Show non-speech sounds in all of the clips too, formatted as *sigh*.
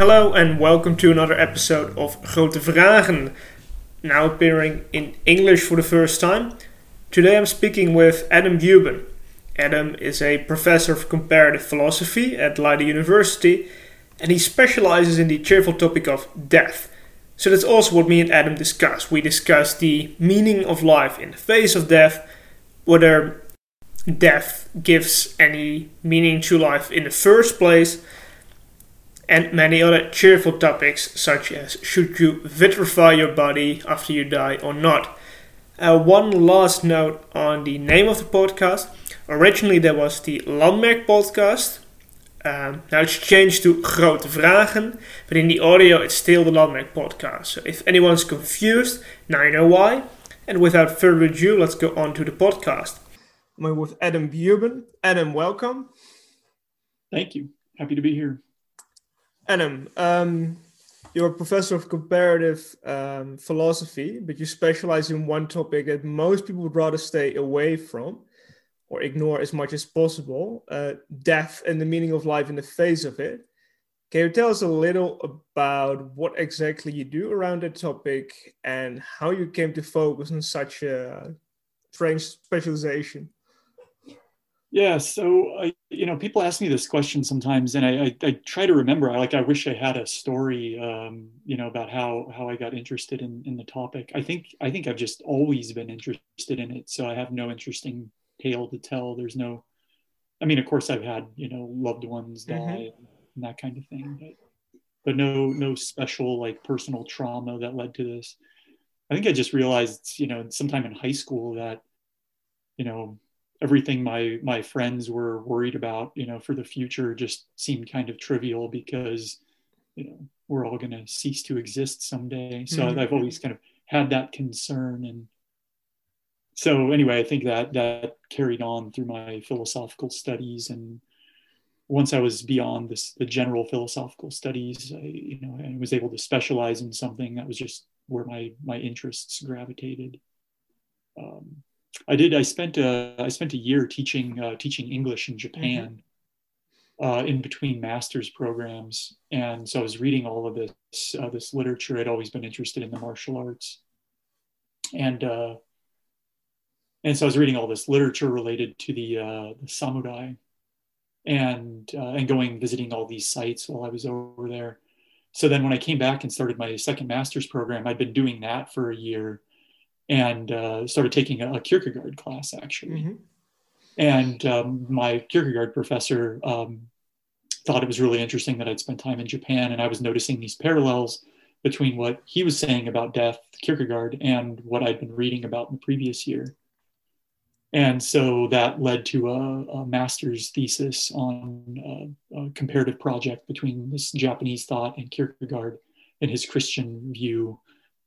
Hello and welcome to another episode of Grote Vragen. Now appearing in English for the first time. Today I'm speaking with Adam Buben. Adam is a professor of comparative philosophy at Leiden University and he specializes in the cheerful topic of death. So that's also what me and Adam discuss. We discuss the meaning of life in the face of death, whether death gives any meaning to life in the first place, and many other cheerful topics such as should you vitrify your body after you die or not. Uh, one last note on the name of the podcast. Originally, there was the Landmerk podcast. Um, now it's changed to Grote Vragen, but in the audio, it's still the Landmerk podcast. So if anyone's confused, now you know why. And without further ado, let's go on to the podcast. I'm with Adam Buben. Adam, welcome. Thank you. Happy to be here. Adam, um, you're a professor of comparative um, philosophy, but you specialize in one topic that most people would rather stay away from or ignore as much as possible uh, death and the meaning of life in the face of it. Can you tell us a little about what exactly you do around that topic and how you came to focus on such a strange specialization? Yeah, so I, you know, people ask me this question sometimes, and I, I, I try to remember. I like, I wish I had a story, um, you know, about how how I got interested in in the topic. I think I think I've just always been interested in it, so I have no interesting tale to tell. There's no, I mean, of course, I've had you know loved ones die mm-hmm. and that kind of thing, but but no no special like personal trauma that led to this. I think I just realized, you know, sometime in high school that, you know, everything my my friends were worried about you know for the future just seemed kind of trivial because you know we're all going to cease to exist someday. So mm-hmm. i've always kind of had that concern. And so anyway i think that that carried on through my philosophical studies. And once i was beyond this the general philosophical studies i you know i was able to specialize in something that was just where my my interests gravitated. Um, I did. I spent a I spent a year teaching uh, teaching English in Japan, mm-hmm. uh, in between master's programs, and so I was reading all of this uh, this literature. I'd always been interested in the martial arts, and uh, and so I was reading all this literature related to the uh, the samurai, and uh, and going visiting all these sites while I was over there. So then when I came back and started my second master's program, I'd been doing that for a year and uh, started taking a, a, Kierkegaard class actually. Mm-hmm. And um, my Kierkegaard professor um, thought it was really interesting that I'd spent time in Japan, and I was noticing these parallels between what he was saying about death, Kierkegaard, and what I'd been reading about in the previous year. And so that led to a, a master's thesis on a, a comparative project between this Japanese thought and Kierkegaard and his Christian view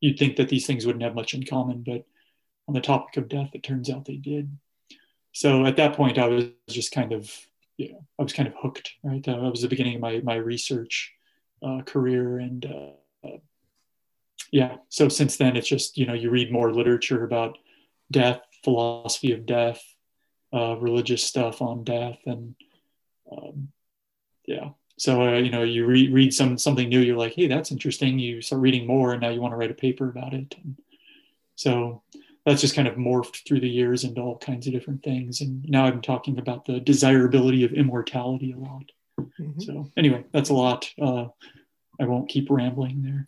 you'd think that these things wouldn't have much in common, but on the topic of death, it turns out they did. So at that point, I was just kind of, you know, I was kind of hooked, right? That was the beginning of my, my research uh, career. And uh, yeah, so since then, it's just, you know, you read more literature about death, philosophy of death, uh, religious stuff on death. And um, yeah, so uh, you know you re- read some something new you're like hey that's interesting you start reading more and now you want to write a paper about it and so that's just kind of morphed through the years into all kinds of different things and now i'm talking about the desirability of immortality a lot mm-hmm. so anyway that's a lot uh, i won't keep rambling there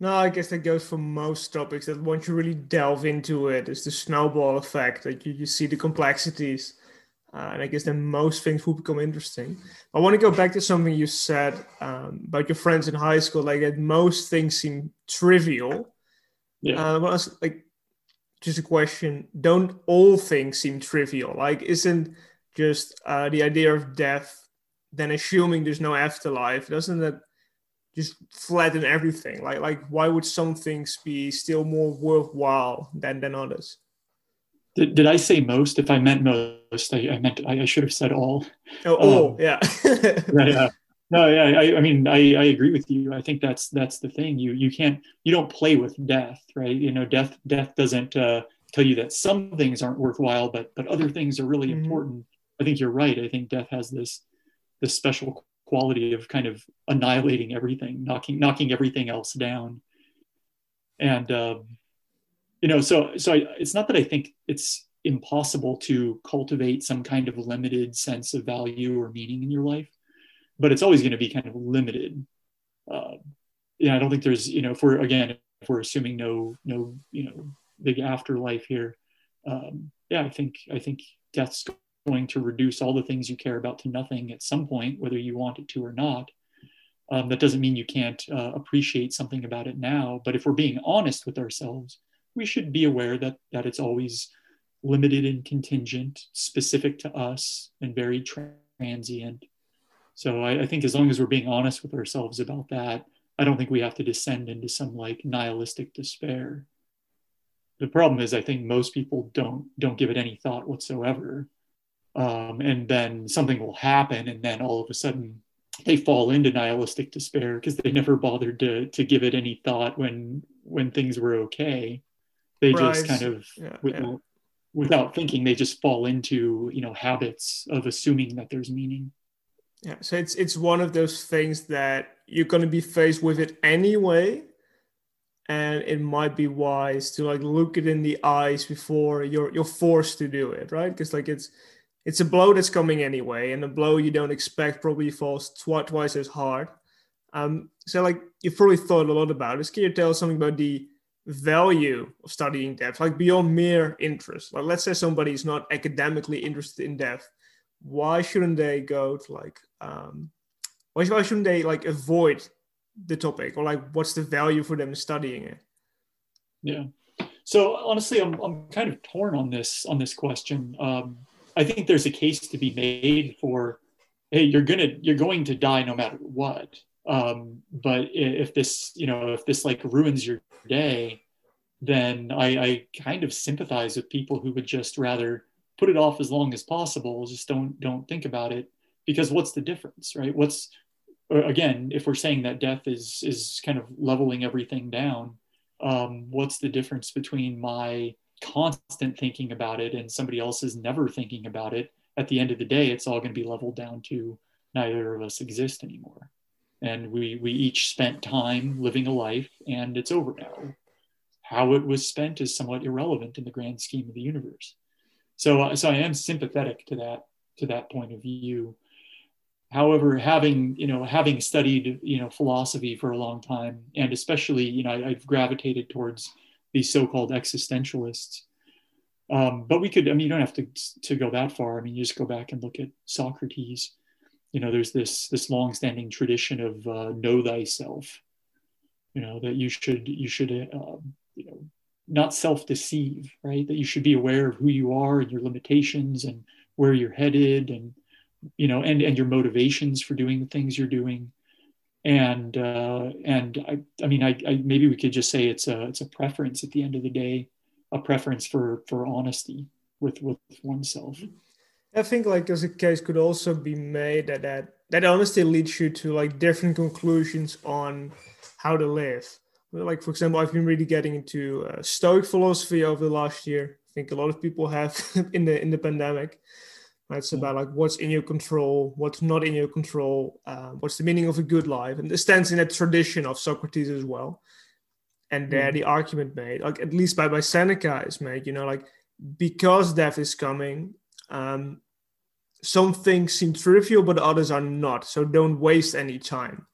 no, I guess that goes for most topics. That once you really delve into it, it's the snowball effect that you, you see the complexities uh, and I guess then most things will become interesting. I want to go back to something you said um, about your friends in high school, like that most things seem trivial. Yeah. Uh, well, like, just a question: Don't all things seem trivial? Like, isn't just uh, the idea of death, then assuming there's no afterlife, doesn't that just flatten everything? Like, like why would some things be still more worthwhile than than others? Did, did I say most? If I meant most, I, I meant I, I, should have said all. Oh, all, um, *laughs* yeah. yeah. No, yeah. I, I mean, I, I agree with you. I think that's that's the thing. You you can't you don't play with death, right? You know, death death doesn't uh, tell you that some things aren't worthwhile, but but other things are really mm-hmm. important. I think you're right. I think death has this this special quality of kind of annihilating everything, knocking knocking everything else down. And um, you know, so so I, it's not that I think it's impossible to cultivate some kind of limited sense of value or meaning in your life, but it's always going to be kind of limited. Uh, yeah, I don't think there's you know if we're again if we're assuming no no you know big afterlife here, um, yeah, I think I think death's going to reduce all the things you care about to nothing at some point, whether you want it to or not. Um, that doesn't mean you can't uh, appreciate something about it now. But if we're being honest with ourselves, we should be aware that that it's always limited and contingent, specific to us, and very transient. So I, I think as long as we're being honest with ourselves about that, I don't think we have to descend into some like nihilistic despair. The problem is, I think most people don't don't give it any thought whatsoever um, and then something will happen and then all of a sudden they fall into nihilistic despair because they never bothered to to give it any thought when when things were okay they just kind of yeah, without, yeah. without thinking they just fall into you know habits of assuming that there's meaning yeah so it's it's one of those things that you're going to be faced with it anyway and it might be wise to like look it in the eyes before you're you're forced to do it right because like it's it's a blow that's coming anyway, and a blow you don't expect probably falls tw- twice as hard. Um, so, like, you've probably thought a lot about this. Can you tell us something about the value of studying death, like beyond mere interest? Like, let's say somebody is not academically interested in death. Why shouldn't they go to like, um, why, why shouldn't they like avoid the topic, or like, what's the value for them studying it? Yeah. So honestly, I'm, I'm kind of torn on this on this question. Um, I think there's a case to be made for, hey, you're gonna you're going to die no matter what. Um, but if this you know if this like ruins your day, then I, I kind of sympathize with people who would just rather put it off as long as possible. Just don't don't think about it because what's the difference, right? What's again, if we're saying that death is is kind of leveling everything down, um, what's the difference between my constant thinking about it and somebody else is never thinking about it, at the end of the day, it's all going to be leveled down to neither of us exist anymore. And we, we each spent time living a life and it's over now. How it was spent is somewhat irrelevant in the grand scheme of the universe. So, uh, so I am sympathetic to that, to that point of view. However, having, you know, having studied, you know, philosophy for a long time, and especially, you know, I, I've gravitated towards these so-called existentialists. Um, but we could, I mean, you don't have to, to go that far. I mean, you just go back and look at Socrates. You know, there's this, this long-standing tradition of uh, know thyself, you know, that you should, you should, uh, you know, not self-deceive, right? That you should be aware of who you are and your limitations and where you're headed and, you know, and, and your motivations for doing the things you're doing. And uh, and I, I mean I, I, maybe we could just say it's a it's a preference at the end of the day a preference for for honesty with with oneself i think like as a case could also be made that that that honesty leads you to like different conclusions on how to live like for example i've been really getting into uh, stoic philosophy over the last year i think a lot of people have *laughs* in the in the pandemic it's about like what's in your control, what's not in your control, um, what's the meaning of a good life, and this stands in a tradition of Socrates as well. And there, mm. the argument made, like at least by by Seneca, is made. You know, like because death is coming, um, some things seem trivial, but others are not. So don't waste any time.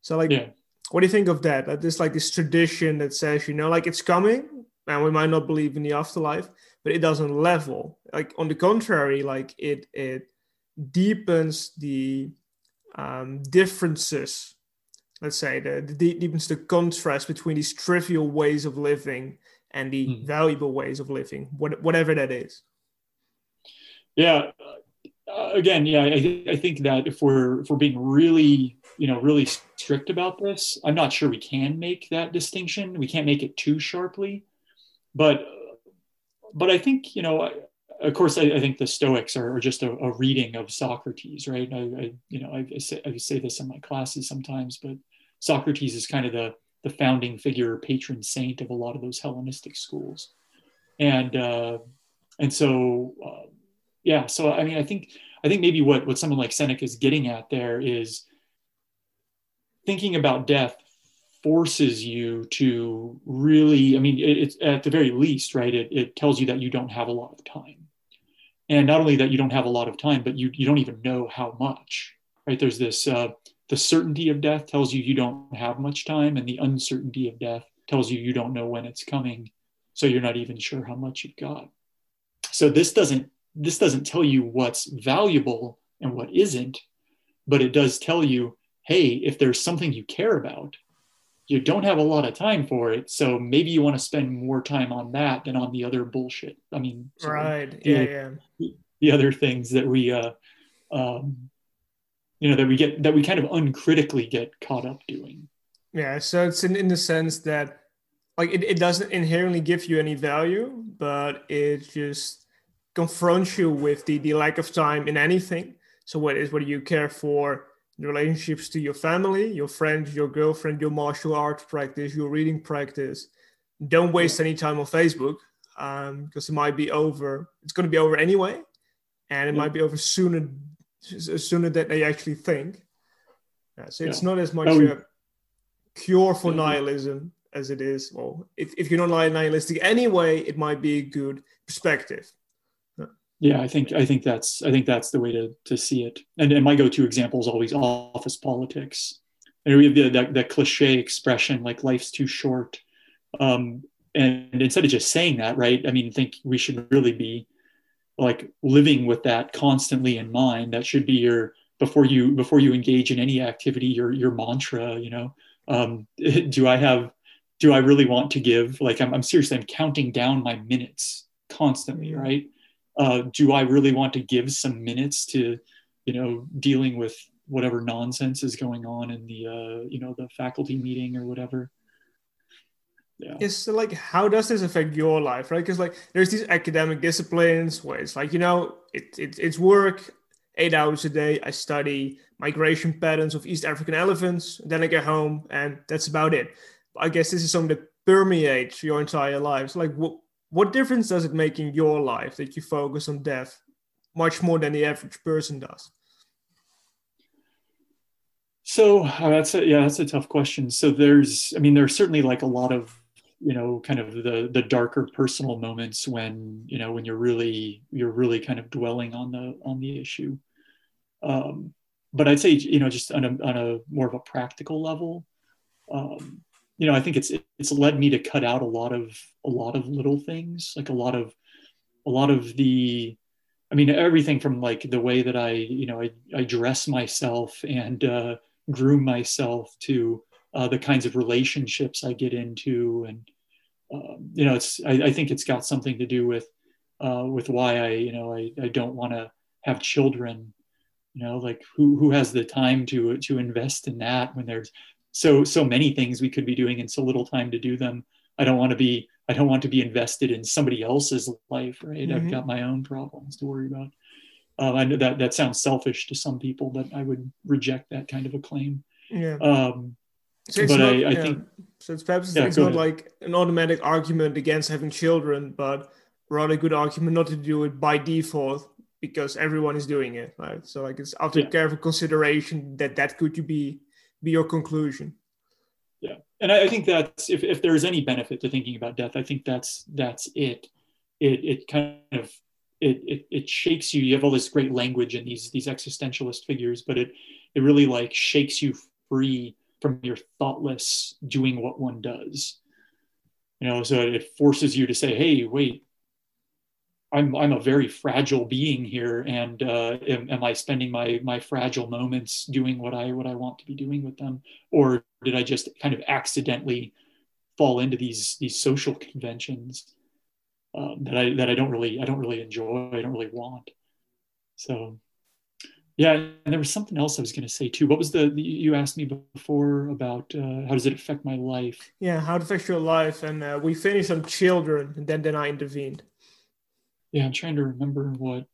So, like, yeah. what do you think of that? That there's like this tradition that says, you know, like it's coming, and we might not believe in the afterlife, but it doesn't level. Like on the contrary, like it it deepens the um, differences. Let's say the, the deepens the contrast between these trivial ways of living and the mm. valuable ways of living, what, whatever that is. Yeah. Uh, again, yeah, I, I think that if we're if we're being really you know really strict about this, I'm not sure we can make that distinction. We can't make it too sharply, but but I think you know, of course, I, I think the Stoics are, are just a, a, reading of Socrates, right? I, I you know, I, I, say, I say this in my classes sometimes, but Socrates is kind of the the founding figure, patron saint of a lot of those Hellenistic schools, and uh, and so uh, yeah, so I mean, I think I think maybe what what someone like Seneca is getting at there is thinking about death forces you to really i mean it, it's at the very least right it, it tells you that you don't have a lot of time. And not only that you don't have a lot of time but you, you don't even know how much right? There's this uh, the certainty of death tells you you don't have much time and the uncertainty of death tells you you don't know when it's coming so you're not even sure how much you've got. So this doesn't this doesn't tell you what's valuable and what isn't but it does tell you hey if there's something you care about you don't have a lot of time for it. So maybe you want to spend more time on that than on the other bullshit. I mean right. Yeah yeah. the other things that we uh um you know that we get that we kind of uncritically get caught up doing. Yeah so it's in, in the sense that like it, it doesn't inherently give you any value but it just confronts you with the, the lack of time in anything so what is what do you care for relationships to your family your friends your girlfriend your martial arts practice your reading practice don't waste any time on facebook because um, it might be over it's going to be over anyway and it yeah. might be over sooner sooner than they actually think. Yeah, so it's yeah. not as much oh, a cure for nihilism as it is. Well, if, if you're not nihilistic anyway, it might be a good perspective. Yeah, I think I think that's I think that's the way to, to see it. And, and my go-to example is always office politics. And we have the, that, that cliche expression like life's too short. Um, and instead of just saying that, right? I mean, think we should really be like living with that constantly in mind that should be your before you before you engage in any activity your your mantra you know um, *laughs* do i have do i really want to give like i'm, I'm seriously i'm counting down my minutes constantly mm-hmm. right uh, do i really want to give some minutes to you know dealing with whatever nonsense is going on in the uh, you know the faculty meeting or whatever? Yeah. it's like how does this affect your life right? Because like there's these academic disciplines where it's like you know it, it, it's work eight hours a day i study migration patterns of east african elephants then i get home and that's about it. I guess this is something that permeates your entire life. So like what, what difference does it make in your life that you focus on death much more than the average person does? So uh, that's a, yeah that's a tough question. So there's i mean there's certainly like a lot of you know kind of the the darker personal moments when you know when you're really you're really kind of dwelling on the on the issue. Um, but i'd say you know just on a, on a more of a practical level um, you know i think it's it's led me to cut out a lot of a lot of little things like a lot of a lot of the i mean everything from like the way that i you know i, I dress myself and uh, groom myself to uh, the kinds of relationships I get into, and um, you know, it's I, I, think it's got something to do with uh, with why I you know I, I don't want to have children. You know, like who who has the time to to invest in that when there's so so many things we could be doing and so little time to do them. I don't want to be I don't want to be invested in somebody else's life, right? Mm-hmm. I've got my own problems to worry about. Um, I know that that sounds selfish to some people, but I would reject that kind of a claim. Yeah. Um, so but not, I, I yeah. think so. It's perhaps yeah, it's not ahead. like an automatic argument against having children, but rather a good argument not to do it by default because everyone is doing it, right? So like it's after yeah. careful consideration that that could be be your conclusion. Yeah, and I, I think that's if if there is any benefit to thinking about death, I think that's that's it. It it kind of it, it it shakes you. You have all this great language and these these existentialist figures, but it it really like shakes you free from your thoughtless doing what one does. You know, so it forces you to say, hey, wait, I'm, I'm a very fragile being here. And uh, am, am I spending my, my fragile moments doing what I, what I want to be doing with them? Or did I just kind of accidentally fall into these, these social conventions um, that I, that I don't really, I don't really enjoy. I don't really want. So yeah, and there was something else I was going to say too. What was the you asked me before about uh, how does it affect my life? Yeah, how it affects your life, and uh, we finished on children, and then then I intervened. Yeah, I'm trying to remember what.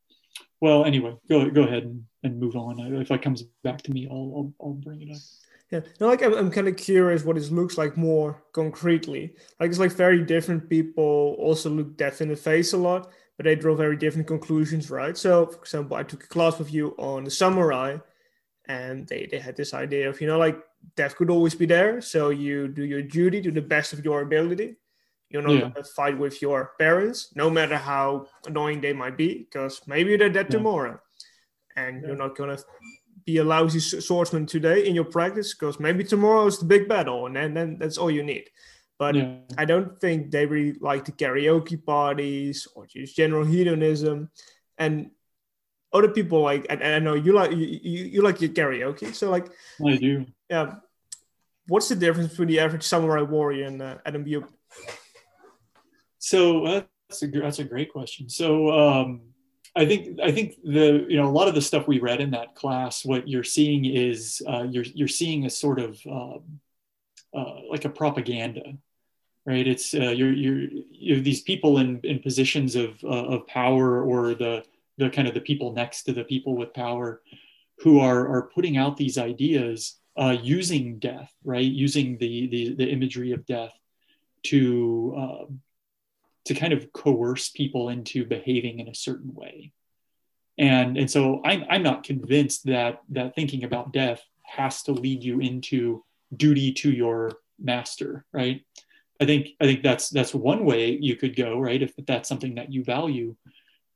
Well, anyway, go go ahead and, and move on. If it comes back to me, I'll I'll, I'll bring it up. Yeah, no, like I'm, I'm kind of curious what it looks like more concretely. Like it's like very different people also look death in the face a lot, but they draw very different conclusions, right? So, for example, I took a class with you on the samurai, and they, they had this idea of, you know, like death could always be there. So you do your duty to the best of your ability. You're not yeah. fight with your parents, no matter how annoying they might be, because maybe they're dead yeah. tomorrow. And yeah. you're not going to be a lousy swordsman today in your practice, because maybe tomorrow is the big battle, and then, then that's all you need. But yeah. I don't think they really like the karaoke parties or just general hedonism. And other people like, and, and I know you like you, you, you like your karaoke, so like I do. Yeah. What's the difference between the average samurai warrior and uh, Adam Buben? So uh, that's a that's a great question. So um, I think I think the you know a lot of the stuff we read in that class, what you're seeing is uh, you're you're seeing a sort of um, uh, like a propaganda, right? It's uh, you're, you're you have these people in in positions of uh, of power or the the kind of the people next to the people with power who are are putting out these ideas uh, using death, right? Using the the, the imagery of death to uh, to kind of coerce people into behaving in a certain way. And and so I'm I'm not convinced that that thinking about death has to lead you into duty to your master, right? I think I think that's that's one way you could go, right? If that's something that you value,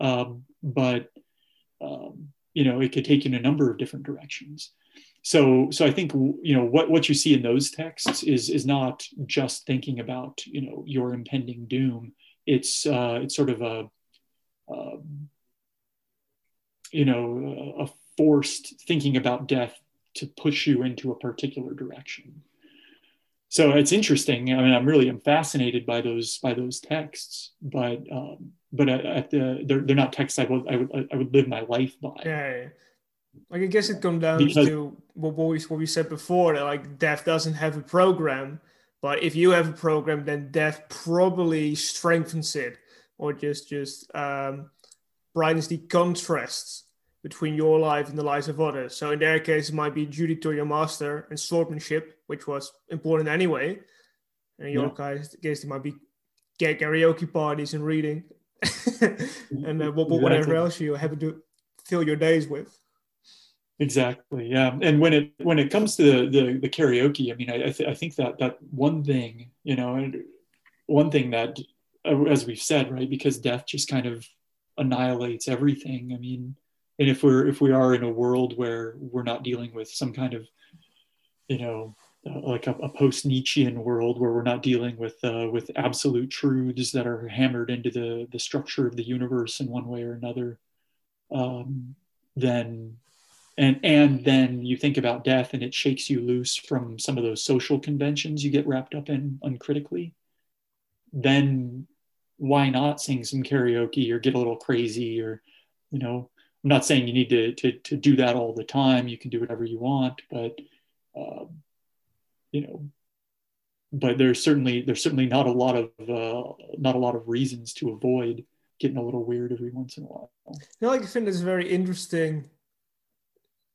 um, but um, you know it could take you in a number of different directions. So so I think you know what what you see in those texts is is not just thinking about you know your impending doom. It's uh, it's sort of a um, you know a forced thinking about death to push you into a particular direction so it's interesting. I mean, I'm really I'm fascinated by those by those texts, but um, but at, at, the they're, they're not texts I would I would I would live my life by. Yeah, like I guess it comes down because, to what we what we said before that like death doesn't have a program, but if you have a program, then death probably strengthens it or just just um, brightens the contrasts between your life and the lives of others. So in their case, it might be duty to your master and swordsmanship, which was important anyway. And in your yeah. case, it might be karaoke parties and reading, *laughs* and uh, whatever exactly. else you have to fill your days with. Exactly. Yeah. And when it when it comes to the the, the karaoke, I mean, I I, th- I think that that one thing, you know, one thing that, uh, as we've said, right, because death just kind of annihilates everything. I mean, and if we're if we are in a world where we're not dealing with some kind of you know uh, like a, a post Nietzschean world where we're not dealing with uh, with absolute truths that are hammered into the the structure of the universe in one way or another, um, then and and then you think about death and it shakes you loose from some of those social conventions you get wrapped up in uncritically. Then why not sing some karaoke or get a little crazy or you know I'm not saying you need to, to, to do that all the time. You can do whatever you want, but um, you know, but there's certainly there's certainly not a lot of uh, not a lot of reasons to avoid getting a little weird every once in a while. You know, like I think it's very interesting,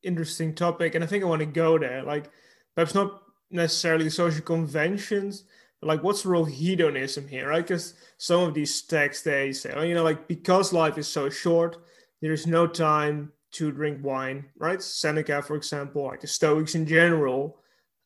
interesting topic, and I think I want to go there. Like perhaps not necessarily social conventions, but like what's the role hedonism here, right? Because some of these texts they say, oh, you know, like because life is so short there's no time to drink wine, right? Seneca, for example, like the Stoics in general,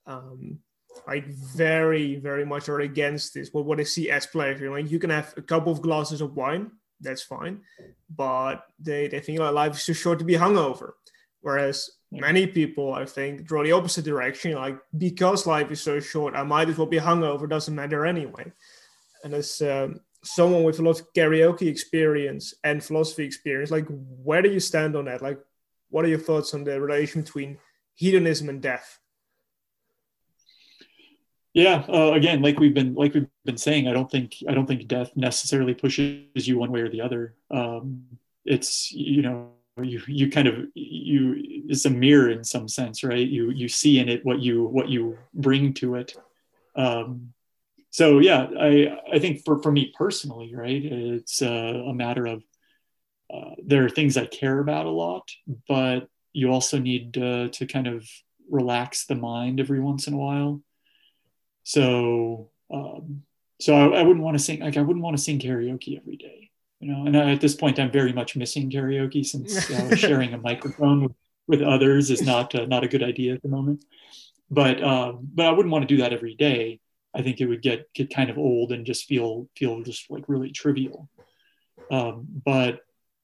um, like very, very much are against this. What what they see as pleasure, like you can have a couple of glasses of wine, that's fine, but they they think like life is too short to be hungover. Whereas many people, I think, draw the opposite direction. Like because life is so short, I might as well be hungover. Doesn't matter anyway. And as um, someone with a lot of karaoke experience and philosophy experience, like where do you stand on that? Like, what are your thoughts on the relation between hedonism and death? Yeah, uh, again, like we've been like we've been saying, I don't think I don't think death necessarily pushes you one way or the other. Um, it's you know you you kind of you it's a mirror in some sense, right? You you see in it what you what you bring to it. Um, so yeah, I I think for for me personally, right, it's uh, a matter of uh, there are things I care about a lot, but you also need uh, to kind of relax the mind every once in a while. So um, so I, I wouldn't want to sing like I wouldn't want to sing karaoke every day. You know, and at this point, I'm very much missing karaoke since uh, sharing a *laughs* microphone with, with others is not uh, not a good idea at the moment. But um, but I wouldn't want to do that every day. I think it would get get kind of old and just feel feel just like really trivial. Um, but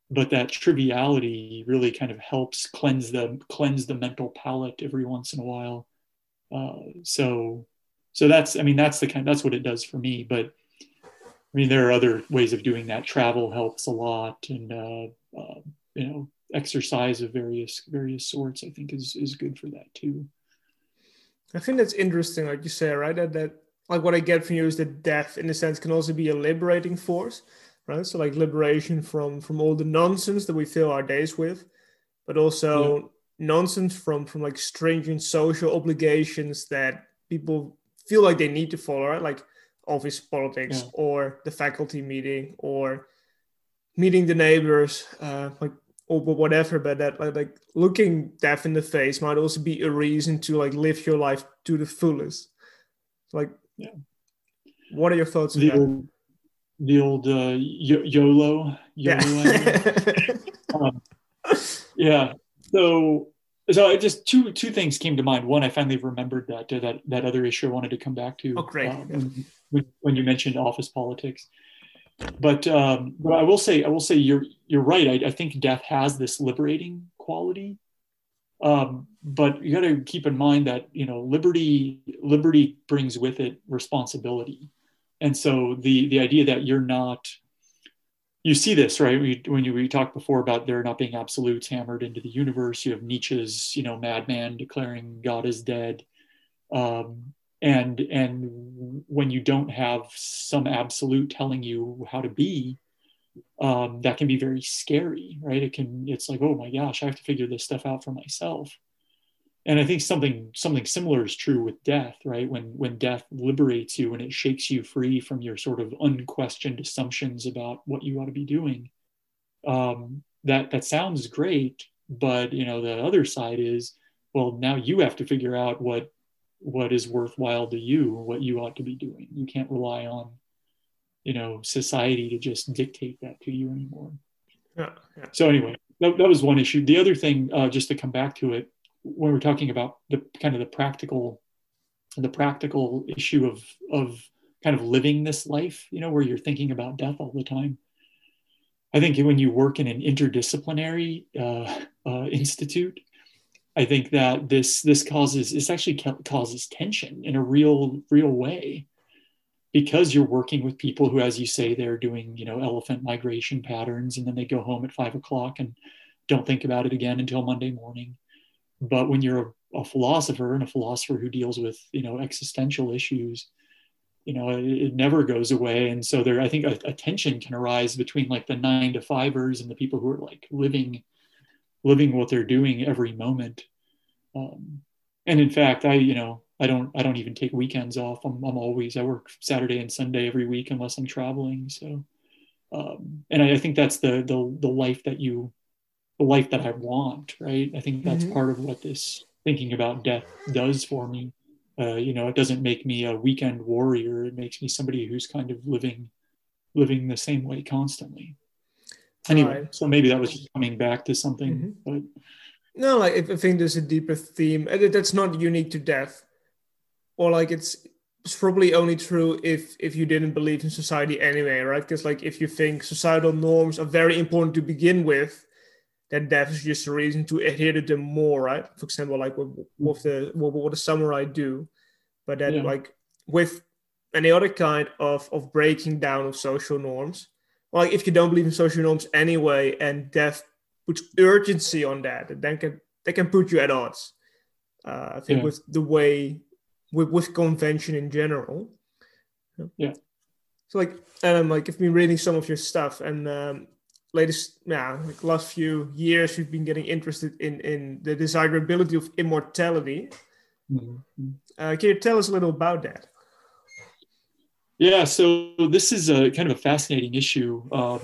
but that triviality really kind of helps cleanse the cleanse the mental palate every once in a while. Uh, so so that's I mean that's the kind that's what it does for me. But I mean there are other ways of doing that. Travel helps a lot, and uh, uh, you know exercise of various various sorts I think is is good for that too. I think that's interesting, like you say, right? That that like what I get from you is that death, in a sense, can also be a liberating force right? So like liberation from from all the nonsense that we fill our days with, but also yeah. nonsense from from like stringent social obligations that people feel like they need to follow, right? Like office politics yeah. or the faculty meeting or meeting the neighbors, uh, like or whatever. But that like, like looking death in the face might also be a reason to like live your life to the fullest. Like, yeah. what are your thoughts the, on that? the old uh, YOLO. YOLO yeah. *laughs* um, yeah. So, so just two two things came to mind. One, I finally remembered that uh, that that other issue I wanted to come back to. Oh, great! Um, when, when, you mentioned office politics, but um, but I will say I will say you're you're right. I, I think death has this liberating quality. Um, but you got to keep in mind that you know liberty liberty brings with it responsibility and so the the idea that you're not you see this right? We, when you we talked before about there not being absolutes hammered into the universe. You have nietzsche's you know madman declaring god is dead. Um, and and when you don't have some absolute telling you how to be um, that can be very scary right? It can it's like oh my gosh i have to figure this stuff out for myself and i think something something similar is true with death right? When when death liberates you and it shakes you free from your sort of unquestioned assumptions about what you ought to be doing um, that that sounds great. But you know the other side is well now you have to figure out what what is worthwhile to you what you ought to be doing. You can't rely on you know society to just dictate that to you anymore. Yeah, yeah. so anyway that, that was one issue. The other thing uh, just to come back to it when we're talking about the kind of the practical the practical issue of of kind of living this life you know where you're thinking about death all the time i think when you work in an interdisciplinary uh, uh, institute i think that this this causes this actually causes tension in a real real way because you're working with people who as you say they're doing you know elephant migration patterns and then they go home at five o'clock and don't think about it again until monday morning but when you're a, a, philosopher and a philosopher who deals with you know existential issues you know it, it never goes away. And so there i think a, a, tension can arise between like the nine to fivers and the people who are like living living what they're doing every moment. Um, and in fact i you know i don't i don't even take weekends off. I'm, I'm always i work saturday and sunday every week unless i'm traveling. So um, and I, I think that's the, the the life that you the life that I want, right? I think that's mm-hmm. part of what this thinking about death does for me. Uh, you know, it doesn't make me a weekend warrior. It makes me somebody who's kind of living, living the same way constantly. Anyway, right. so maybe that was just coming back to something, mm-hmm. but no, like I think there's a deeper theme that's not unique to death, or like it's it's probably only true if if you didn't believe in society anyway, right? Because like if you think societal norms are very important to begin with, that death is just a reason to adhere to them more, right? For example, like with, with the what, what the samurai do, but then yeah. like with any other kind of of breaking down of social norms, like if you don't believe in social norms anyway, and death puts urgency on that, then can they can put you at odds. Uh, I think yeah. with the way with with convention in general. Yeah. So like, um, like I've been reading some of your stuff, and um, latest yeah like last few years we've been getting interested in in the desirability of immortality. Mm-hmm. uh, can you tell us a little about that? Yeah so this is a kind of a fascinating issue um,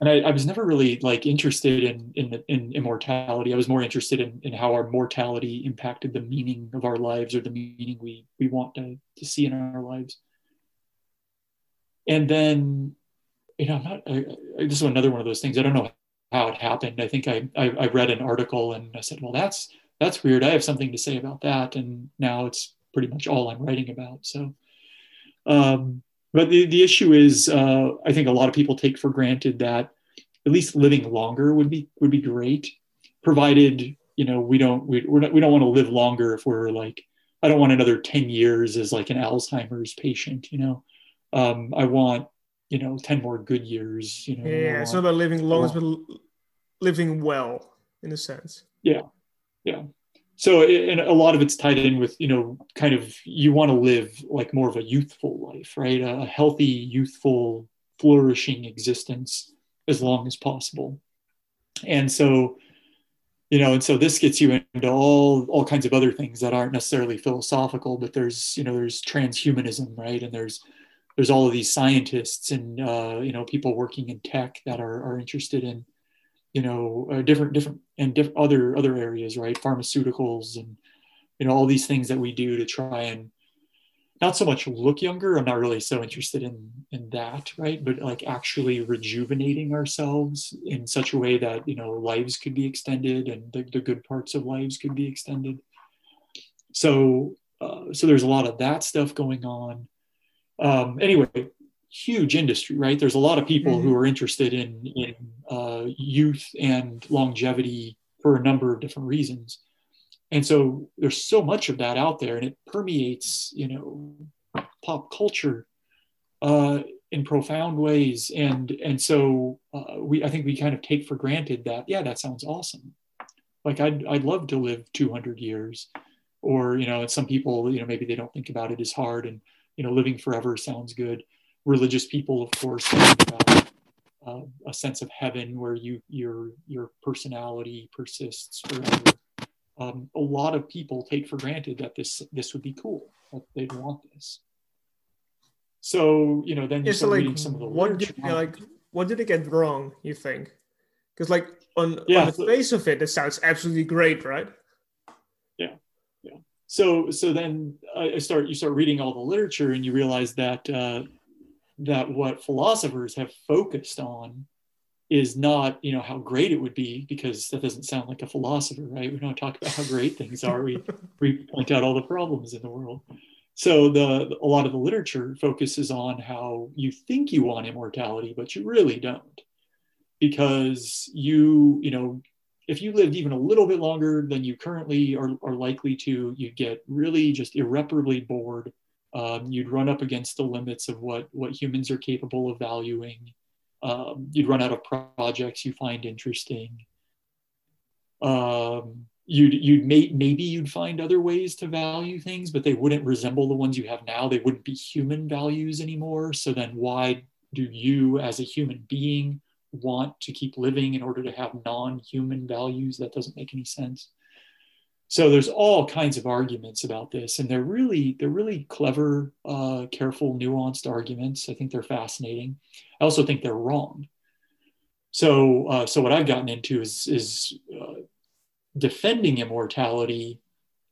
and I, I, was never really like interested in, in in immortality. I was more interested in, in how our mortality impacted the meaning of our lives or the meaning we we want to, to see in our lives. And then you know, I'm not, I, I, this is another one of those things. I don't know how it happened. I think I, I, I read an article and I said, well, that's that's weird. I have something to say about that, and now it's pretty much all I'm writing about. So, um, but the the issue is, uh, I think a lot of people take for granted that at least living longer would be would be great, provided you know we don't we we're not, we don't want to live longer if we're like I don't want another ten years as like an Alzheimer's patient. You know, um, I want you know 10 more good years you know yeah it's not about living long as but living well in a sense. Yeah yeah. So and a lot of it's tied in with you know kind of you want to live like more of a youthful life right? A healthy youthful flourishing existence as long as possible. And so you know and so this gets you into all all kinds of other things that aren't necessarily philosophical but there's you know there's transhumanism right? And there's there's all of these scientists and uh, you know people working in tech that are, are interested in you know uh, different different and diff- other other areas right? Pharmaceuticals and you know all these things that we do to try and not so much look younger i'm not really so interested in in that right? But like actually rejuvenating ourselves in such a way that you know lives could be extended and the, the good parts of lives could be extended. So uh, so there's a lot of that stuff going on um, anyway, huge industry, right? There's a lot of people mm-hmm. who are interested in in uh, youth and longevity for a number of different reasons, and so there's so much of that out there, and it permeates, you know, pop culture uh, in profound ways, and and so uh, we I think we kind of take for granted that yeah, that sounds awesome. Like I'd I'd love to live 200 years, or you know, and some people you know maybe they don't think about it as hard and you know, living forever sounds good. Religious people, of course, about, uh, a sense of heaven where you your your personality persists forever. Um, a lot of people take for granted that this this would be cool, that they'd want this. So you know, then you start like, reading some of the what did, like what did it get wrong? You think? Because like on, yeah, on the so, face of it, it sounds absolutely great, right? So so then I start you start reading all the literature and you realize that uh, that what philosophers have focused on is not you know how great it would be because that doesn't sound like a philosopher right? We don't talk about how great things are. We *laughs* we point out all the problems in the world. So the a lot of the literature focuses on how you think you want immortality but you really don't because you you know if you lived even a little bit longer than you currently are, are likely to, you'd get really just irreparably bored. Um, you'd run up against the limits of what, what humans are capable of valuing. Um, you'd run out of projects you find interesting. Um, you'd, you'd may, maybe you'd find other ways to value things, but they wouldn't resemble the ones you have now. They wouldn't be human values anymore. So then why do you as a human being want to keep living in order to have non-human values that doesn't make any sense. So there's all kinds of arguments about this and they're really they're really clever uh, careful nuanced arguments. I think they're fascinating. I also think they're wrong. So uh, so what i've gotten into is is uh, defending immortality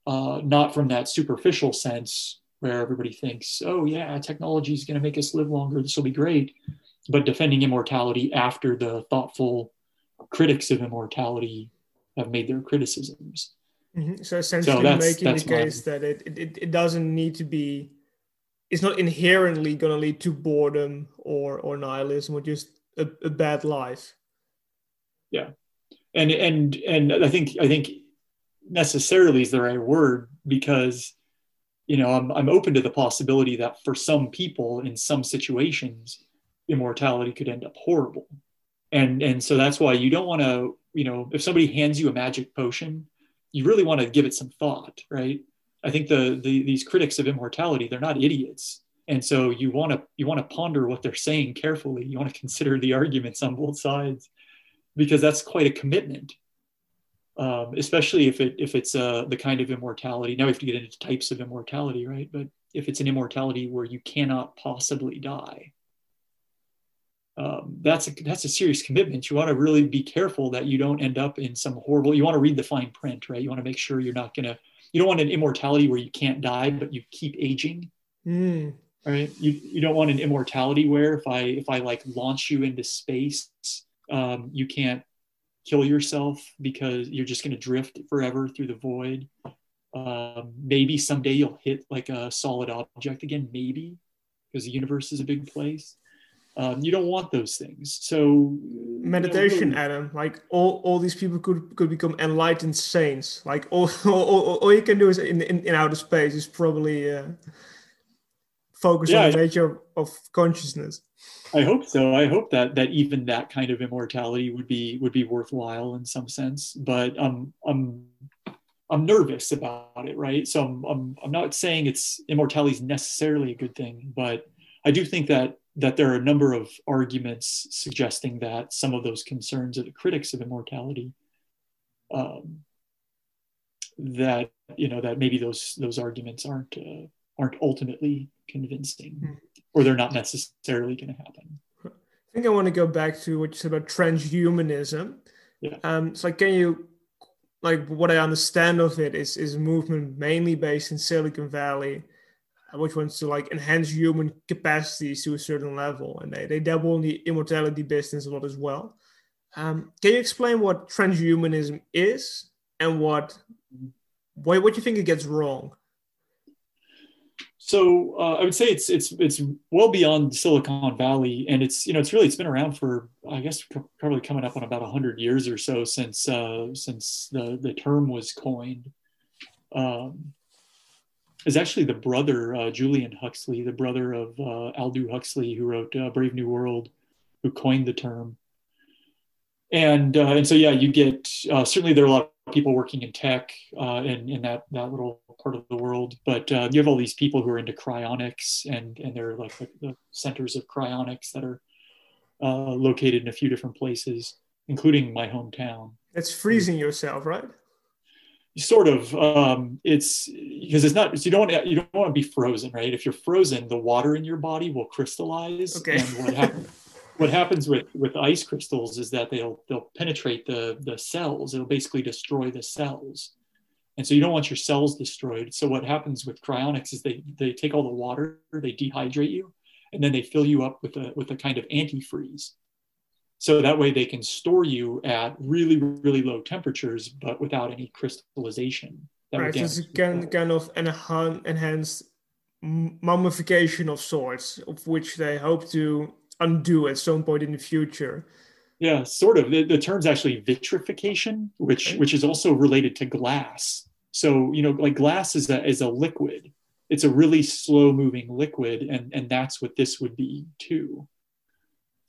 uh, not from that superficial sense where everybody thinks oh yeah technology is going to make us live longer. This will be great but defending immortality after the thoughtful critics of immortality have made their criticisms. Mm-hmm. So essentially, so that's, making that's the case my... that it, it it doesn't need to be, it's not inherently going to lead to boredom or or nihilism or just a, a bad life. Yeah, and and and I think I think necessarily is the right word because you know I'm I'm open to the possibility that for some people in some situations immortality could end up horrible. And and so that's why you don't want to, you know, if somebody hands you a magic potion, you really want to give it some thought, right? I think the, the these critics of immortality, they're not idiots. And so you want to you want to ponder what they're saying carefully. You want to *laughs* consider the arguments on both sides because that's quite a commitment. Um, especially if it if it's uh, the kind of immortality. Now we have to get into types of immortality, right? But if it's an immortality where you cannot possibly die, um, that's a, that's a serious commitment. You want to really be careful that you don't end up in some horrible. You want to read the fine print, right? You want to make sure you're not gonna. You don't want an immortality where you can't die, but you keep aging. Mm. right? You you don't want an immortality where if I if I like launch you into space, um, you can't kill yourself because you're just going to drift forever through the void. Um, maybe someday you'll hit like a solid object again, maybe because the universe is a big place. Um, you don't want those things. So meditation, you know, Adam. Like all, all these people could could become enlightened saints. Like *laughs* all all, all you can do is in, in, in outer space is probably uh, focus yeah, on the nature of consciousness. I hope so. I hope that that even that kind of immortality would be would be worthwhile in some sense. But um, I'm I'm nervous about it, right? So I'm I'm, I'm not saying it's immortality is necessarily a good thing, but I do think that that there are a number of arguments suggesting that some of those concerns of the critics of immortality um, that you know that maybe those those arguments aren't uh, aren't ultimately convincing hmm. or they're not necessarily going to happen i think i want to go back to what you said about transhumanism yeah. um so like can you like what i understand of it is is movement mainly based in silicon valley which wants to like enhance human capacities to a certain level, and they, they dabble in the immortality business a lot as well. Um, can you explain what transhumanism is and what what, what you think it gets wrong? So uh, I would say it's it's it's well beyond Silicon Valley, and it's you know it's really it's been around for I guess probably coming up on about hundred years or so since uh, since the the term was coined. Um, is actually the brother, uh, Julian Huxley, the brother of uh, Aldous Huxley, who wrote uh, Brave New World, who coined the term. And uh, and so yeah, you get uh, certainly there are a lot of people working in tech uh, in in that that little part of the world, but you have all these people who are into cryonics, and and they're like the, the centers of cryonics that are located in a few different places, including my hometown. It's freezing yourself, right? Sort of um, it's because it's not you don't want to, you don't want to be frozen right? If you're frozen the water in your body will crystallize. Okay. and what, happens, what happens with with ice crystals is that they'll they'll penetrate the the cells. It'll basically destroy the cells. And so you don't want your cells destroyed. So what happens with cryonics is they they take all the water they dehydrate you and then they fill you up with a with a kind of antifreeze so that way they can store you at really, really low temperatures, but without any crystallization. right, so it's kind, of enhance, enhanced mummification of sorts, of which they hope to undo at some point in the future. Yeah, sort of. The, the term's actually vitrification, which okay. which is also related to glass. So you know, like glass is a is a liquid. It's a really slow moving liquid, and and that's what this would be too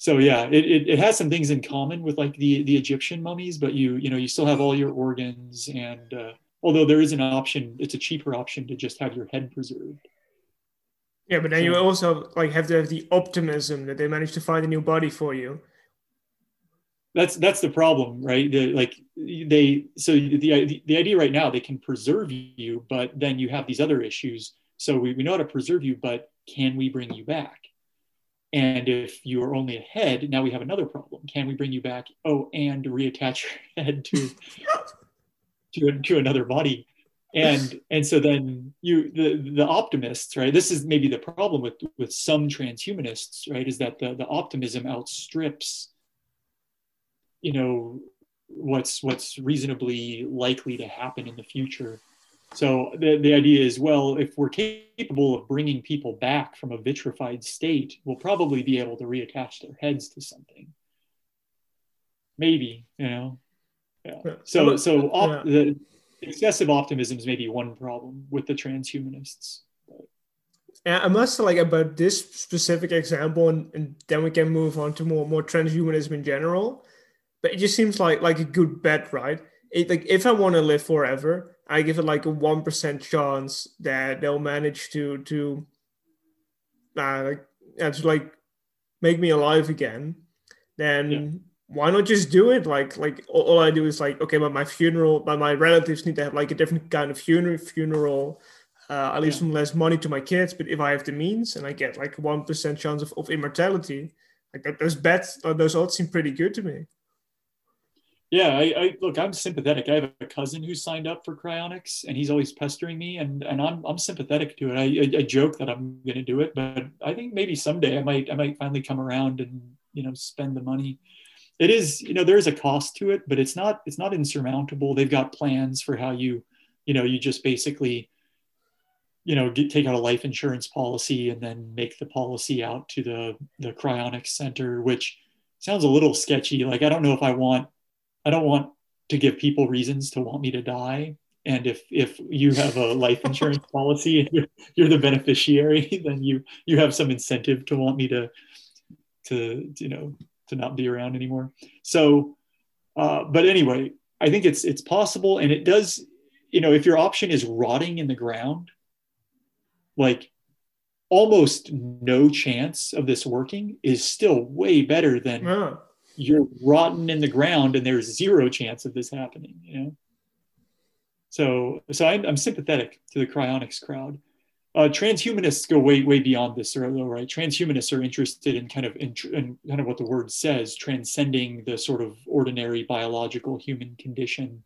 so yeah, it, it, it, has some things in common with like the the Egyptian mummies, but you you know you still have all your organs, and uh, although there is an option, it's a cheaper option to just have your head preserved. Yeah, but then so, you also like have to have the optimism that they managed to find a new body for you. That's that's the problem, right? The, like they so the, the the idea right now they can preserve you, but then you have these other issues. So we, we know how to preserve you, but can we bring you back? And if you are only a head, now we have another problem. Can we bring you back? Oh, and reattach your *laughs* head to to, to another body. And and so then you the the optimists, right? This is maybe the problem with with some transhumanists, right? Is that the the optimism outstrips, you know, what's what's reasonably likely to happen in the future so the, the idea is, well, if we're capable of bringing people back from a vitrified state, we'll probably be able to reattach their heads to something. Maybe, you know. Yeah. So so op- the excessive optimism is maybe one problem with the transhumanists. I must say, like about this specific example, and, and then we can move on to more more transhumanism in general. But it just seems like like a good bet, right? It, like if I want to live forever, I give it like a one percent chance that they'll manage to to uh, like uh, to like make me alive again. Then yeah. why not just do it? Like like all, all, I do is like okay, but my funeral, but my relatives need to have like a different kind of funeral funeral. Uh, I leave yeah. some less money to my kids, but if I have the means and I get like one percent chance of, of immortality, like that, those bets, uh, those odds seem pretty good to me yeah, I, I, look, I'm sympathetic. I have a cousin who signed up for cryonics and he's always pestering me and, and I'm, I'm sympathetic to it. I, I, I joke that I'm going to do it, but I think maybe someday I might, I might finally come around and, you know, spend the money. It is, you know, there is a cost to it, but it's not, it's not insurmountable. They've got plans for how you, you know, you just basically, you know, get, take out a life insurance policy and then make the policy out to the, the cryonics center, which sounds a little sketchy. Like, I don't know if I want I don't want to give people reasons to want me to die. And if if you have a life *laughs* insurance policy and you're, you're the beneficiary, *laughs* then you you have some incentive to want me to to you know to not be around anymore. So, uh, but anyway, I think it's it's possible, and it does. You know, if your option is rotting in the ground, like almost no chance of this working is still way better than yeah you're rotten in the ground and there's zero chance of this happening you know? So so i'm, I'm sympathetic to the cryonics crowd. Uh, transhumanists go way way beyond this though right? Transhumanists are interested in kind of in, in kind of what the word says transcending the sort of ordinary biological human condition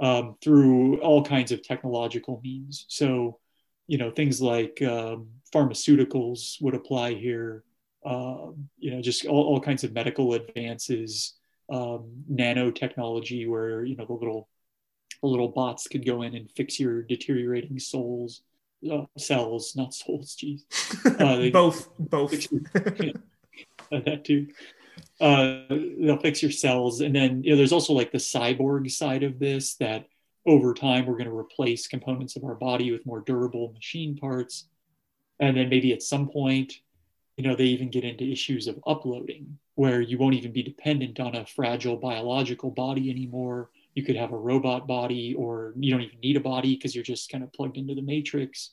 um, through all kinds of technological means. So you know things like um, pharmaceuticals would apply here um, you know, just all, all kinds of medical advances, um, nanotechnology, where you know the little the little bots could go in and fix your deteriorating souls, uh, cells, not *laughs* souls. Geez, uh, both, both. *laughs* That too. Uh, they'll fix your cells, and then you know, there's also like the cyborg side of this that over time we're going to replace components of our body with more durable machine parts, and then maybe at some point you know, they even get into issues of uploading where you won't even be dependent on a fragile biological body anymore. You could have a robot body or you don't even need a body because you're just kind of plugged into the matrix.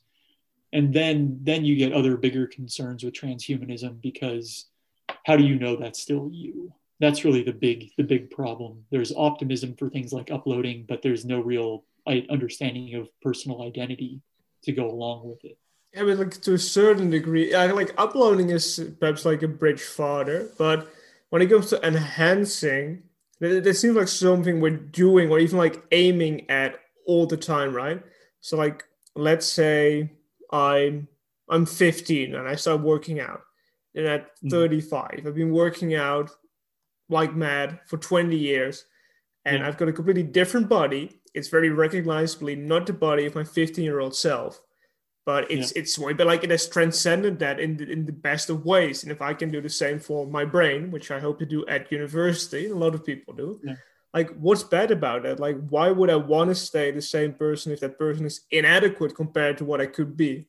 And then then you get other bigger concerns with transhumanism because how do you know that's still you? That's really the big the big problem. There's optimism for things like uploading, but there's no real understanding of personal identity to go along with it. I mean, like to a certain degree, I like uploading is perhaps like a bridge farther, but when it comes to enhancing, it seems like something we're doing or even like aiming at all the time, right? So, like, let's say I'm I'm 15 and I start working out, and at mm. 35, I've been working out like mad for 20 years, and I've got a completely different body. It's very recognizably not the body of my 15 year old self but it's yeah. it's way but like it has transcended that in the, in the best of ways. And if i can do the same for my brain which i hope to do at university a lot of people do yeah. like what's bad about it? Like why would i want to stay the same person if that person is inadequate compared to what i could be?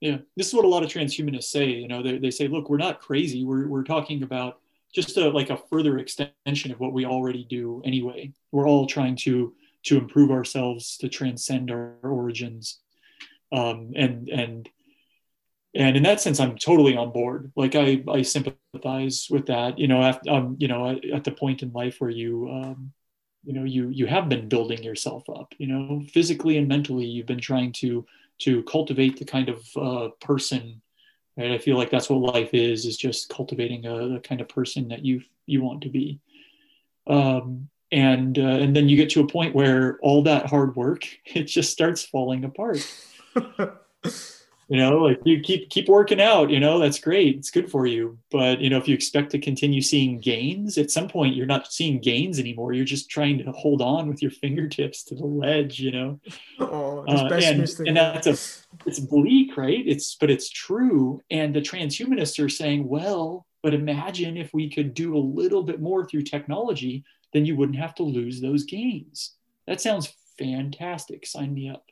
Yeah. This is what a lot of transhumanists say you know they, they say look we're not crazy. We're, we're talking about just a, like a further extension of what we already do anyway. We're all trying to to improve ourselves to transcend our origins um, and and and in that sense, I'm totally on board. Like I I sympathize with that. You know, at, um, you know, at, at the point in life where you um, you know you you have been building yourself up. You know, physically and mentally, you've been trying to to cultivate the kind of uh, person. Right? I feel like that's what life is: is just cultivating a, the kind of person that you you want to be. Um, and uh, and then you get to a point where all that hard work *laughs* it just starts falling apart *laughs* you know like you keep keep working out you know that's great it's good for you. But you know if you expect to continue seeing gains at some point you're not seeing gains anymore you're just trying to hold on with your *laughs* fingertips to the ledge you know? *laughs* Oh, uh, and, and that's a it's bleak right? It's but it's true. And the transhumanists are saying well but imagine if we could do a little bit more through technology then you wouldn't have to lose those gains. That sounds fantastic. Sign me up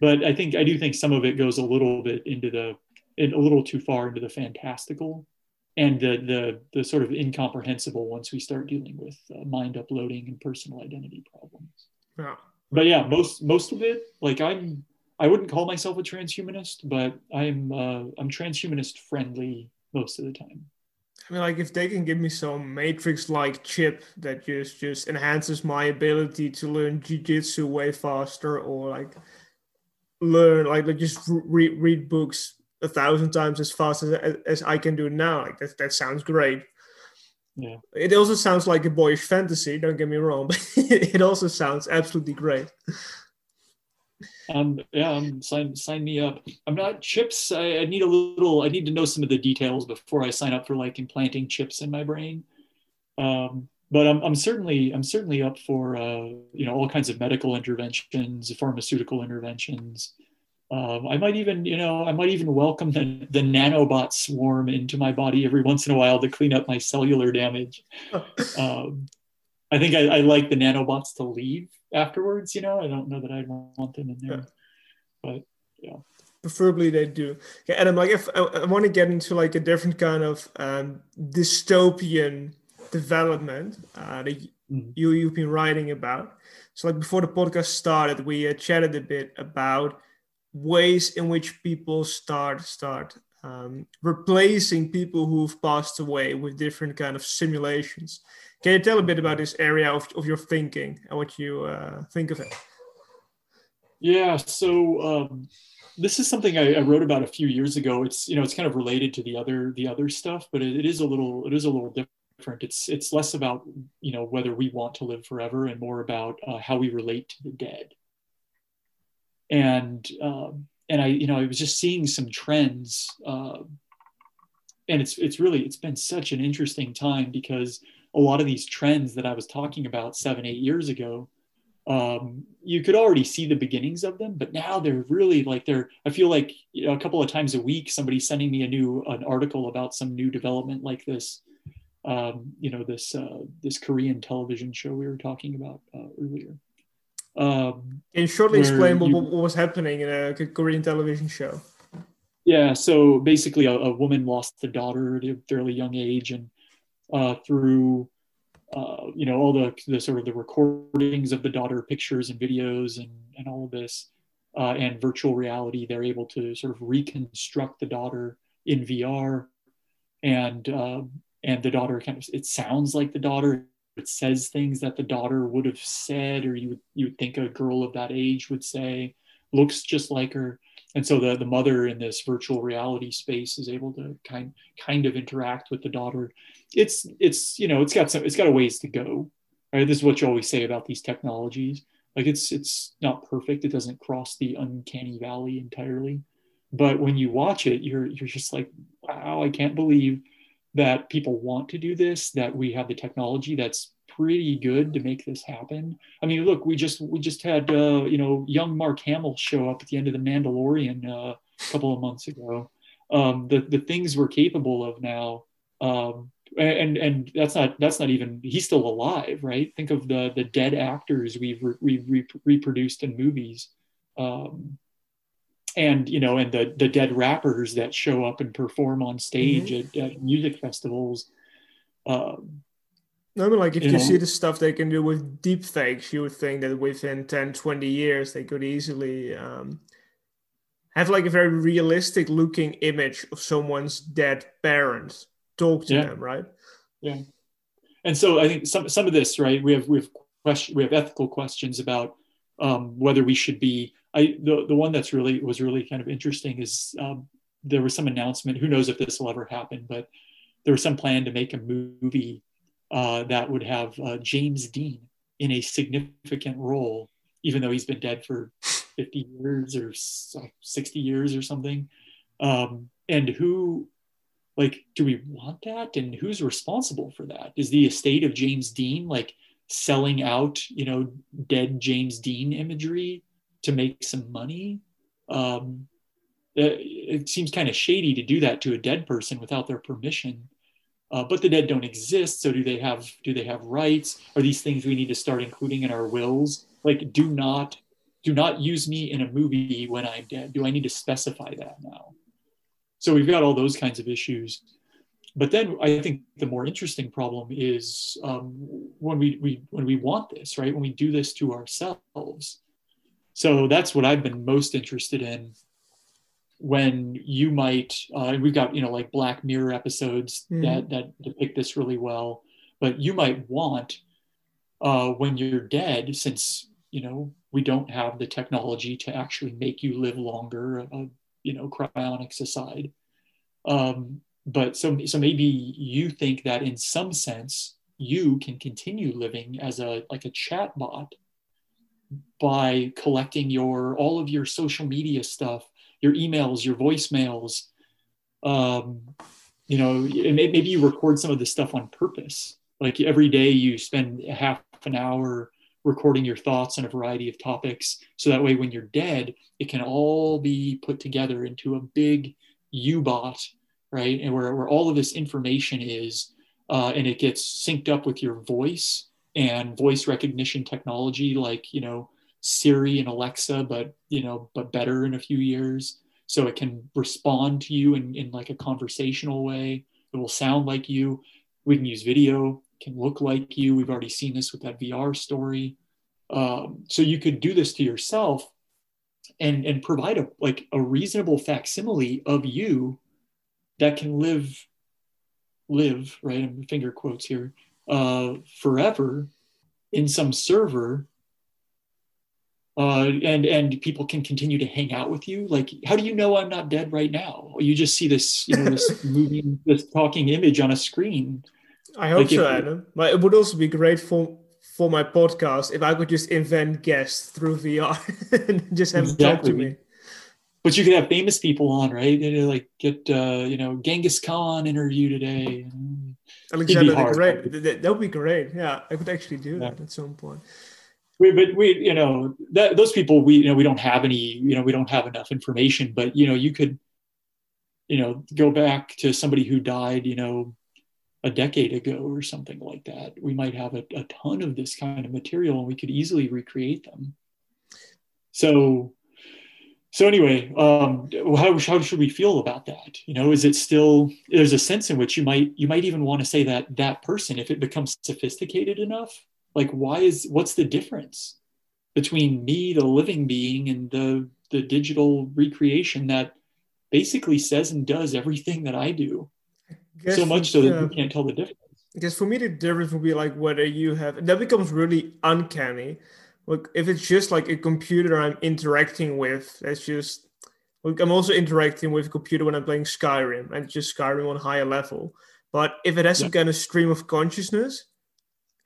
but I think I do think some of it goes a little bit into the a little too far into the fantastical and the the the sort of incomprehensible once we start dealing with uh, mind uploading and personal identity problems. Yeah. But yeah, most most of it, like I'm, I wouldn't call myself a transhumanist, but I'm uh, I'm transhumanist friendly most of the time. I mean, like if they can give me some matrix-like chip that just just enhances my ability to learn jiu-jitsu way faster, or like learn like, like just read read books a thousand times as fast as, as I can do now. Like that, that sounds great. yeah. It also sounds like a boyish fantasy. Don't get me wrong, *laughs* but it also sounds absolutely great. Um, yeah, um, sign sign me up. I'm not chips. I, I, need a little. I need to know some of the details before I sign up for like implanting chips in my brain. Um, but I'm, I'm certainly I'm certainly up for uh, you know all kinds of medical interventions, pharmaceutical interventions. Um, I might even, you know, I might even welcome the, the nanobot swarm into my body every once in a while to clean up my cellular damage. *laughs* um, I think I, I, like the nanobots to leave afterwards. You know, I don't know that I'd want them in there, yeah. but yeah. Preferably they do. Yeah, Adam, like if I, I want to get into like a different kind of um, dystopian development uh, that mm-hmm. you you've been writing about. So like before the podcast started, we uh, chatted a bit about ways in which people start start um, replacing people who've passed away with different kind of simulations. Can you tell a bit about this area of, of your thinking and what you uh, think of it? Yeah, so um, this is something I, I, wrote about a few years ago. It's you know it's kind of related to the other the other stuff, but it, it is a little it is a little different. It's it's less about you know whether we want to live forever and more about uh, how we relate to the dead and um, and I you know I was just seeing some trends, uh, and it's it's really it's been such an interesting time because a lot of these trends that I was talking about seven eight years ago, um, you could already see the beginnings of them, but now they're really like they're. I feel like you know, a couple of times a week somebody's sending me a new an article about some new development like this. Um, you know this uh, this Korean television show we were talking about uh, earlier. Um, Can shortly explain what, you, what, was happening in a Korean television show? Yeah, so basically, a, a woman lost a daughter at a fairly young age, and uh, through uh, you know all the, the sort of the recordings of the daughter, pictures and videos, and and all of this, uh, and virtual reality, they're able to sort of reconstruct the daughter in VR, and uh, and the daughter kind of it sounds like the daughter it says things that the daughter would have said or you would you would think a girl of that age would say looks just like her. And so the, the mother in this virtual reality space is able to kind kind of interact with the daughter. It's it's you know it's got some it's got a ways to go right? This is what you always say about these technologies. Like it's it's not perfect. It doesn't cross the uncanny valley entirely. But when you watch it you're you're just like wow i can't believe that people want to do this, that we have the technology that's pretty good to make this happen. I mean, look, we just we just had uh, you know young Mark Hamill show up at the end of the Mandalorian uh, a couple of months ago. Um, the the things we're capable of now, um, and and that's not that's not even he's still alive, right? Think of the the dead actors we've re- re- reproduced in movies. Um, and you know and the the dead rappers that show up and perform on stage mm-hmm. at, at, music festivals um, I mean, like if you, know, see the stuff they can do with deep fakes, you would think that within 10, 20 years, they could easily um, have like a very realistic looking image of someone's dead parents, talk to yeah. them, right? Yeah. And so I think some, some of this, right, we have, we have question, we have ethical questions about um, whether we should be I the, the one that's really was really kind of interesting is um, there was some announcement. Who knows if this will ever happen, but there was some plan to make a movie uh, that would have uh, James Dean in a significant role, even though he's been dead for 50 years or 60 years or something. Um, and who, like, do we want that? And who's responsible for that? Is the estate of James Dean like selling out, you know, dead James Dean imagery to make some money. Um, it, it, seems kind of shady to do that to a dead person without their permission. Uh, but the dead don't exist, so do they have do they have rights? Are these things we need to start including in our wills? Like, do not do not use me in a movie when I'm dead. Do I need to specify that now? So we've got all those kinds of issues. But then I think the more interesting problem is um, when we, we when we want this, right? When we do this to ourselves, so that's what I've been most interested in when you might uh, we've got you know like black mirror episodes mm. that that depict this really well but you might want uh, when you're dead since you know we don't have the technology to actually make you live longer uh, you know cryonics aside um, but so so maybe you think that in some sense you can continue living as a like a chat bot by collecting your all of your social media stuff your emails your voicemails. Um, you know maybe you record some of this stuff on purpose. Like every day you spend half an hour recording your thoughts on a variety of topics. So that way when you're dead it can all be put together into a big u-bot right? And where, where all of this information is uh, and it gets synced up with your voice and voice recognition technology like you know siri and alexa but you know but better in a few years. So it can respond to you in, in like a conversational way. It will sound like you. We can use video. Can look like you. We've already seen this with that vr story. Um, so you could do this to yourself and and provide a like a reasonable facsimile of you that can live live right? I'm finger quotes here uh, forever in some server uh, and and people can continue to hang out with you? Like how do you know i'm not dead right now? You just see this you know this *laughs* moving this talking image on a screen. I hope like so if, adam. But it would also be great for for my podcast if i could just invent guests through vr *laughs* and just have exactly. them talk to me but you could have famous people on right and like get uh, you know genghis khan interview today alexander the great that would be great yeah i could actually do yeah. that at some point we, but we, you know, that those people, we, you know, we don't have any, you know, we don't have enough information. But you know, you could, you know, go back to somebody who died, you know, a decade ago or something like that. We might have a, a ton of this kind of material, and we could easily recreate them. So, so anyway, um, how, how should we feel about that? You know, is it still? There's a sense in which you might you might even want to say that that person, if it becomes sophisticated enough, like why is what's the difference between me the living being and the the digital recreation that basically says and does everything that i do so much so that yeah. you can't tell the difference because for me the difference would be like whether you have that becomes really uncanny like if it's just like a computer i'm interacting with that's just like i'm also interacting with a computer when i'm playing skyrim and just skyrim on a higher level. But if it has yeah. some kind of stream of consciousness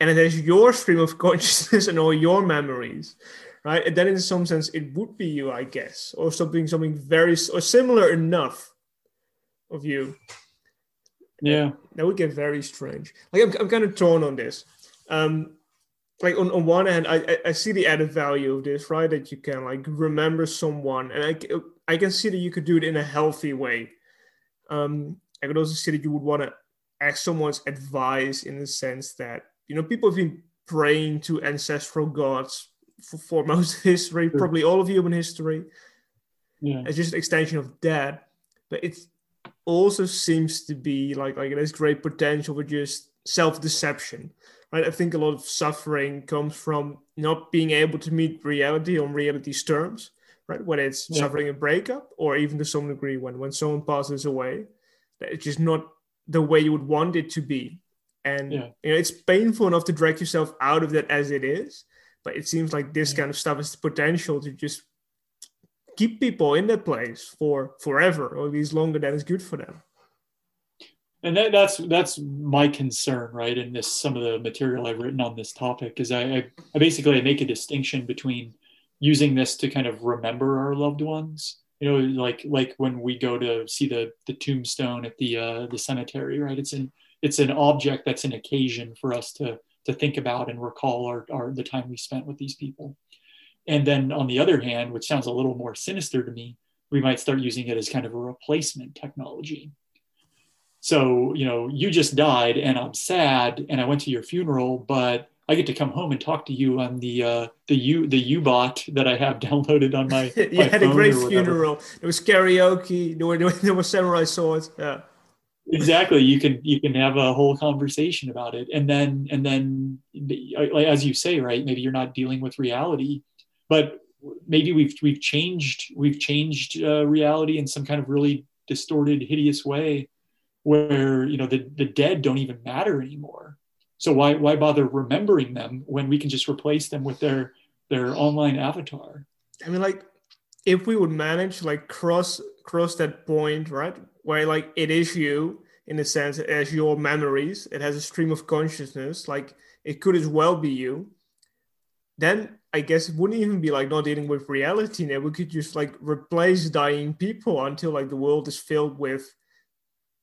and it has your stream of *laughs* consciousness and all your memories right and then in some sense it would be you i guess or something something very or similar enough of you. Yeah. That would get very strange. Like i'm, I'm kind of torn on this. Um like on, on one hand I, I see the added value of this right that you can like remember someone and i i can see that you could do it in a healthy way um i could also see that you would want to ask someone's advice in the sense that you know, people have been praying to ancestral gods for, for *laughs* most of history, sure. probably all of human history. Yeah. It's just an extension of that. But it also seems to be like like there's great potential for just self-deception. Right? I think a lot of suffering comes from not being able to meet reality on reality's terms, right? Whether it's yeah. suffering a breakup or even to some degree when when someone passes away, that it's just not the way you would want it to be and yeah. you know it's painful enough to drag yourself out of that as it is but it seems like this yeah. kind of stuff has the potential to just keep people in that place for forever or at least longer than is good for them and that, that's that's my concern right in this some of the material i've written on this topic is i i, I basically I make a distinction between using this to kind of remember our loved ones. You know like like when we go to see the the tombstone at the uh the cemetery right? It's in it's an object that's an occasion for us to to think about and recall our, our the time we spent with these people. And then on the other hand which sounds a little more sinister to me we might start using it as kind of a replacement technology so you know you just died and i'm sad and i went to your funeral but I get to come home and talk to you on the uh, the U the U bot that I have *laughs* downloaded on my. *laughs* you my had a great funeral. There was karaoke. There were *laughs* there were samurai swords. Yeah exactly you can you can have a whole conversation about it and then and then as you say right maybe you're not dealing with reality but maybe we've we've changed we've changed uh, reality in some kind of really distorted hideous way where you know the, the dead don't even matter anymore so why why bother remembering them when we can just replace them with their their online avatar i mean like if we would manage like cross cross that point right where like it is you in a sense as your memories. It has a stream of consciousness. Like it could as well be you. Then I guess it wouldn't even be like not dealing with reality now. We could just like replace dying people until like the world is filled with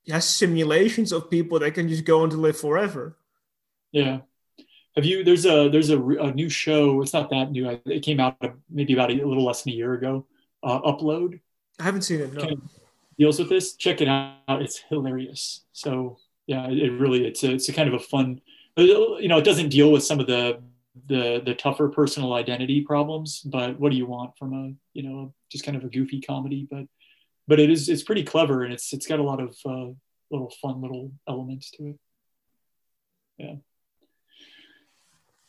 yeah, simulations of people that can just go on to live forever. Yeah. Have you? There's a there's a, a new show. It's not that new. It came out maybe about a, a little less than a year ago. Uh, Upload. I haven't seen it. No. Kind of deals with this. Check it out. It's hilarious. So yeah, it really it's a, it's a kind of a fun. You know, it doesn't deal with some of the the the tougher personal identity problems, but what do you want from a you know just kind of a goofy comedy? But but it is it's pretty clever and it's it's got a lot of uh, little fun little elements to it. Yeah.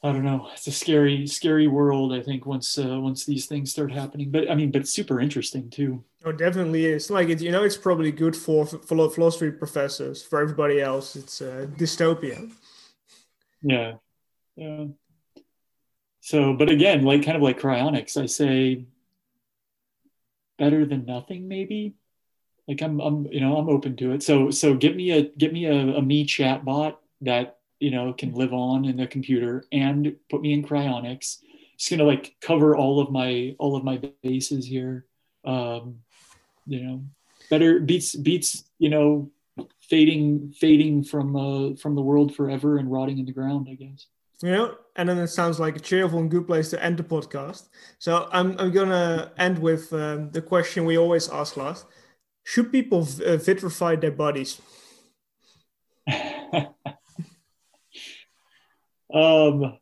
I don't know. It's a scary, scary world. I think once uh, once these things start happening, but I mean, but super interesting too. Oh, definitely is. Like it, you know, it's probably good for for philosophy professors. For everybody else, it's a dystopia. Yeah, yeah. So, but again, like kind of like cryonics, I say better than nothing, maybe. Like I'm, I'm, you know, I'm open to it. So, so give me a give me a, a me chat bot that you know can live on in the computer and put me in cryonics it's going to like cover all of my all of my bases here um you know better beats beats you know fading fading from uh from the world forever and rotting in the ground i guess you know and then it sounds like a cheerful and good place to end the podcast so i'm, I'm gonna end with um, the question we always ask last should people uh, vitrify their bodies *laughs* Um,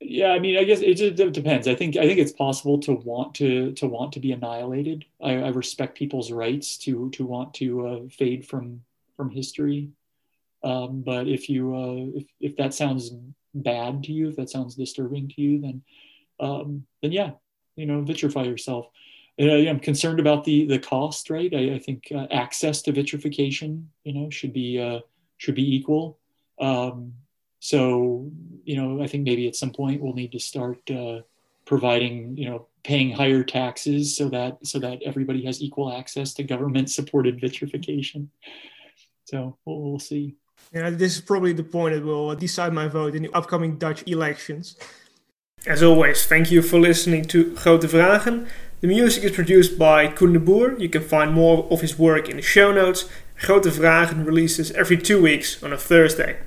yeah, I mean, I guess it just depends. I think I think it's possible to want to to want to be annihilated. I, I respect people's rights to to want to uh, fade from from history. Um, but if you uh, if if that sounds bad to you, if that sounds disturbing to you, then um, then yeah, you know, vitrify yourself. Uh, I'm concerned about the the cost, right? I, I think uh, access to vitrification, you know, should be uh, should be equal. Um, so, you know, I think maybe at some point we'll need to start uh, providing, you know, paying higher taxes so that so that everybody has equal access to government-supported vitrification. So we'll, we'll see. Yeah, this is probably the point that will decide my vote in the upcoming Dutch elections. As always, thank you for listening to Grote Vragen. The music is produced by Koen de Boer. You can find more of his work in the show notes. Grote Vragen releases every two weeks on a Thursday.